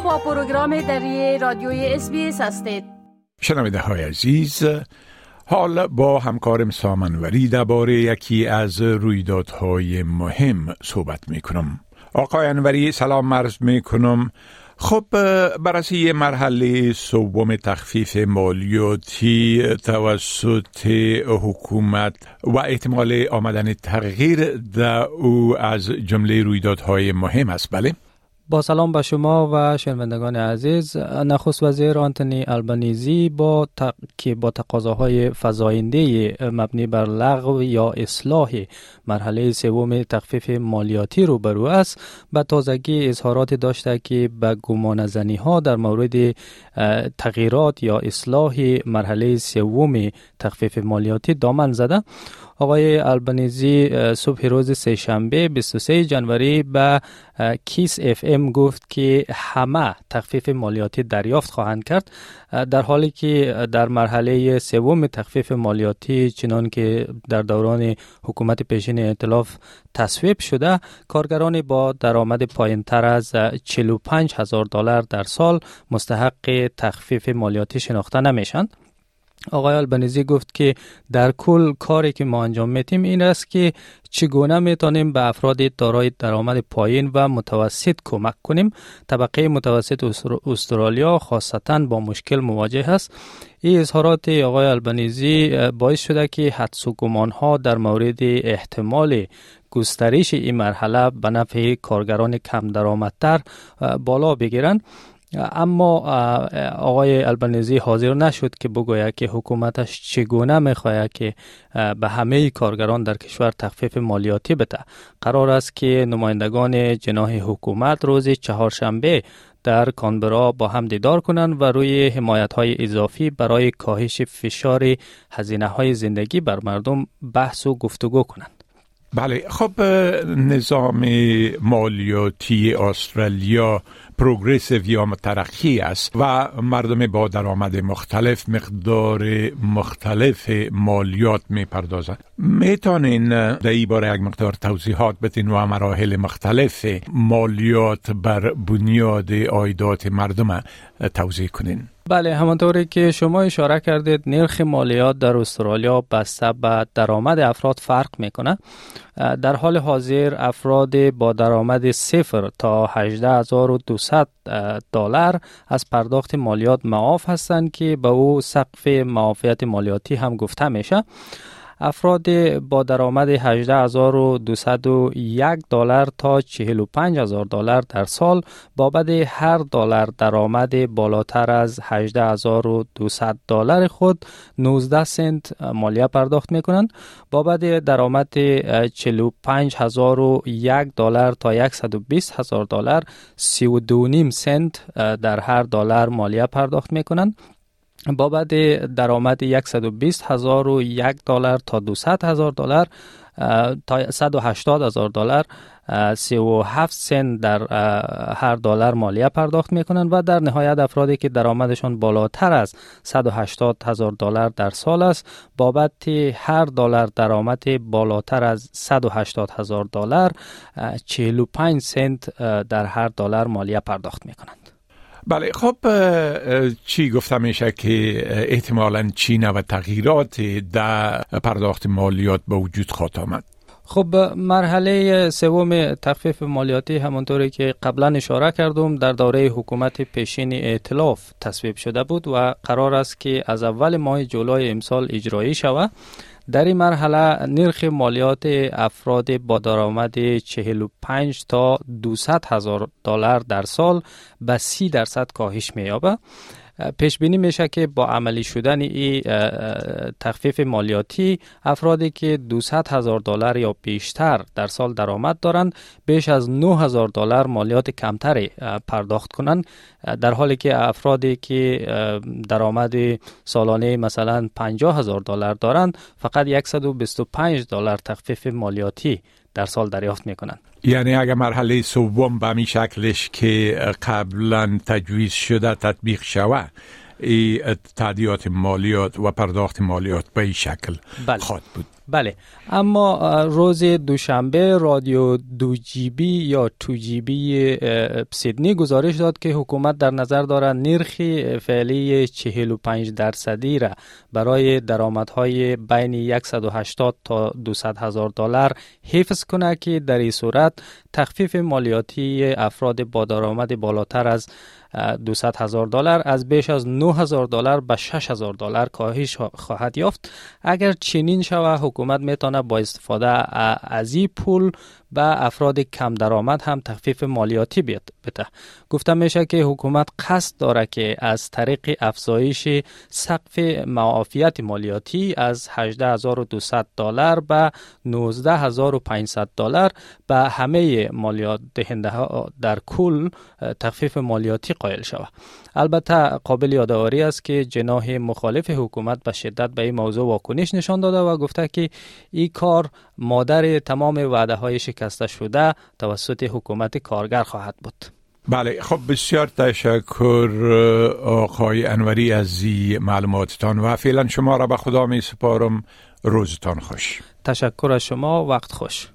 با پروگرام دری رادیوی اس هستید. شنویده های عزیز حال با همکارم سامنوری درباره یکی از رویدادهای مهم صحبت می کنم آقای انوری سلام عرض می کنم خب برای مرحله سوم تخفیف مالیاتی توسط حکومت و احتمال آمدن تغییر در او از جمله رویدادهای مهم است بله؟ با سلام به شما و شنوندگان عزیز. نخست وزیر آنتونی البنیزی با تق... که با تقاضاهای فزاینده مبنی بر لغو یا اصلاح مرحله سوم تخفیف مالیاتی روبرو است به تازگی اظهارات داشته که به گمان زنی ها در مورد تغییرات یا اصلاح مرحله سوم تخفیف مالیاتی دامن زده. آقای البنیزی صبح روز سهشنبه 23 جنوری به KIIS FM گفت که همه تخفیف مالیاتی دریافت خواهند کرد در حالی که در مرحله سوم تخفیف مالیاتی چنان که در دوران حکومت پیشین ائتلاف تصویب شده کارگران با درآمد پایین تر از 45 هزار دلار در سال مستحق تخفیف مالیاتی شناخته نمیشند آقای آلبانیزی گفت که در کل کاری که ما انجام میدیم این است که چگونه می‌تونیم به افراد دارای درآمد پایین و متوسط کمک کنیم. طبقه متوسط استرالیا خاصتا با مشکل مواجه است. این اظهارات آقای البنیزی باعث شده که حدس و گمان ها در مورد احتمال گسترش این مرحله به نفع کارگران کم درآمدتر بالا بگیرند. اما آقای البنیزی حاضر نشد که بگوید که حکومتش چگونه می‌خواهد که به همه کارگران در کشور تخفیف مالیاتی بده. قرار است که نمایندگان جناح حکومت روز چهارشنبه در کانبرا با هم دیدار کنند و روی حمایت های اضافی برای کاهش فشار هزینه های زندگی بر مردم بحث و گفتگو کنند. بله خب نظام مالیاتی استرالیا پروگرسیو یا ترقی است و مردم با درآمد مختلف مقدار مختلف مالیات می پردازند می‌تونین در این باره یک مقدار توضیحات بتین و مراحل مختلف مالیات بر بنیاد آیدات مردم توضیح کنین. بله همانطوری که شما اشاره کردید نرخ مالیات در استرالیا بسته به درآمد افراد فرق می‌کنه. در حال حاضر افراد با درآمد صفر تا 18200 دلار از پرداخت مالیات معاف هستند که به او سقف معافیت مالیاتی هم گفته میشه. افراد با درآمد 18201 دلار تا 45000 دلار در سال بابت هر دلار درآمد بالاتر از 18200 دلار خود 19 سنت مالیه پرداخت می کنند بابت درآمد 45001 دلار تا 120000 دلار 32 سنت در هر دلار مالیه پرداخت می کنند بابت درآمد 120 هزار و یک دلار تا 200 هزار دلار تا 180 هزار دلار 37 سنت در هر دلار مالیه پرداخت می‌کنند و در نهایت افرادی که درآمدشان بالاتر از 180 هزار دلار در سال است بابت هر دلار درآمد بالاتر از 180 هزار دلار 45 سنت در هر دلار مالیه پرداخت می‌کنند. بله خب چی گفته میشه که احتمالا چین و تغییرات در پرداخت مالیات به وجود خواهد آمد. خب مرحله سوم تخفیف مالیاتی همانطوری که قبلا اشاره کردم در دوره حکومت پیشین ائتلاف تصویب شده بود و قرار است که از اول ماه جولای امسال اجرایی شود. در این مرحله نرخ مالیات افراد با درآمد 45 تا 200 هزار دلار در سال به 30 درصد کاهش می‌یابد. پیش بینی میشه که با عملی شدن این تخفیف مالیاتی افرادی که 200 هزار دلار یا بیشتر در سال درآمد دارند بیش از 9 هزار دلار مالیات کمتری پرداخت کنند. در حالی که افرادی که درآمد سالانه مثلا 50 هزار دلار دارند فقط 125 دلار تخفیف مالیاتی در سال دریافت می کنند یعنی اگر مرحله سوم به می شکلش که قبلا تجویز شده تطبیق شود ای تعدیات مالیات و پرداخت مالیات به این شکل بله. خواهد بود بله. اما روز دوشنبه رادیو دو جیبی یا تو جیبی سیدنی گزارش داد که حکومت در نظر دارد نرخ فعلی 45 درصدی را برای درآمدهای بین 180 تا 200 هزار دلار حفظ کنه که در این صورت تخفیف مالیاتی افراد با درآمد بالاتر از 200 هزار دلار از بیش از 9 هزار دلار به 6 هزار دلار کاهش خواهد یافت. اگر چنین شود حکومت می‌تونه با استفاده از این پول به افراد کم درآمد هم تخفیف مالیاتی بده. گفته میشه که حکومت قصد داره که از طریق افزایش سقف معافیت مالیاتی از 18200 دلار به 19500 دلار به همه مالیات دهنده ها در کل تخفیف مالیاتی قائل شود. البته قابل یادآوری است که جناح مخالف حکومت به شدت به این موضوع واکنش نشان داده و گفته که این کار مادر تمام وعده های شکسته شده توسط حکومت کارگر خواهد بود. بله خب بسیار تشکر آقای انوری از معلوماتتان و فعلا شما را به خدا می سپارم. روزتان خوش. تشکر از شما وقت خوش.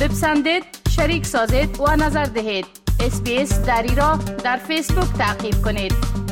بپسندید شریک سازید و نظر دهید. اسپیس دری را در فیسبوک تعقیب کنید.